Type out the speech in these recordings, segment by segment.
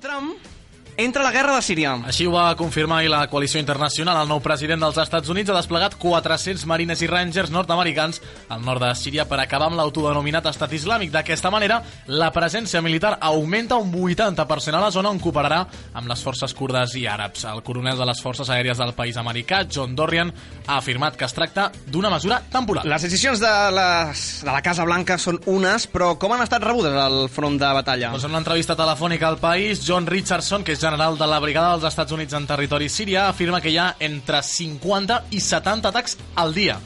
Donald Trump entra la guerra de Síria. Així ho va confirmar ahir la coalició internacional. El nou president dels Estats Units ha desplegat 400 marines i rangers nord-americans al nord de Síria per acabar amb l'autodenominat estat islàmic. D'aquesta manera, la presència militar augmenta un 80% a la zona on cooperarà amb les forces kurdes i àrabs. El coronel de les forces aèries del país americà, John Dorrian, ha afirmat que es tracta d'una mesura temporal. Les decisions de, les, de la Casa Blanca són unes, però com han estat rebudes al front de batalla? Doncs en una entrevista telefònica al país, John Richardson, que és general de la brigada dels Estats Units en territori síria, afirma que hi ha entre 50 i 70 atacs al dia.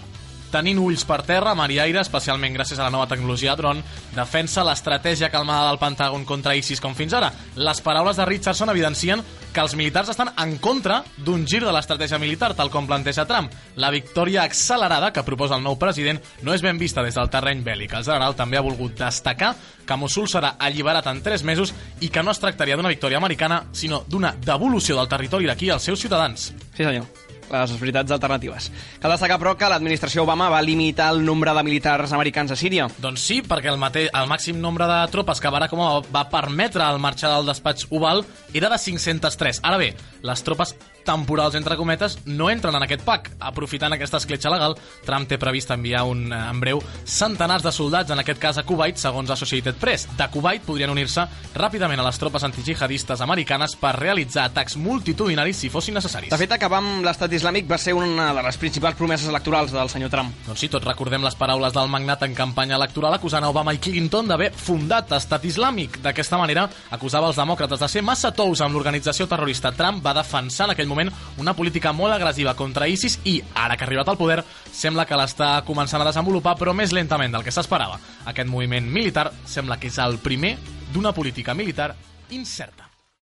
Tenint ulls per terra, mar i aire, especialment gràcies a la nova tecnologia dron, defensa l'estratègia calmada del Pentàgon contra ISIS com fins ara. Les paraules de Richardson evidencien que els militars estan en contra d'un gir de l'estratègia militar, tal com planteja Trump. La victòria accelerada que proposa el nou president no és ben vista des del terreny bèl·lic. El general també ha volgut destacar que Mosul serà alliberat en 3 mesos i que no es tractaria d'una victòria americana, sinó d'una devolució del territori d'aquí als seus ciutadans. Sí, senyor les veritats alternatives. Cal destacar, però, que l'administració Obama va limitar el nombre de militars americans a Síria. Doncs sí, perquè el, mate el màxim nombre de tropes que Barack Obama va permetre al marxar del despatx Oval era de 503. Ara bé, les tropes temporals, entre cometes, no entren en aquest pack. Aprofitant aquesta escletxa legal, Trump té previst enviar un, eh, en breu centenars de soldats, en aquest cas a Kuwait, segons Associated Press. De Kuwait podrien unir-se ràpidament a les tropes antijihadistes americanes per realitzar atacs multitudinaris si fossin necessaris. De fet, acabar amb l'estat islàmic va ser una de les principals promeses electorals del senyor Trump. Doncs sí, tots recordem les paraules del magnat en campanya electoral acusant a Obama i Clinton d'haver fundat estat islàmic. D'aquesta manera, acusava els demòcrates de ser massa tous amb l'organització terrorista. Trump va defensar en aquell moment una política molt agressiva contra ISIS i, ara que ha arribat al poder, sembla que l'està començant a desenvolupar, però més lentament del que s'esperava. Aquest moviment militar sembla que és el primer d'una política militar incerta.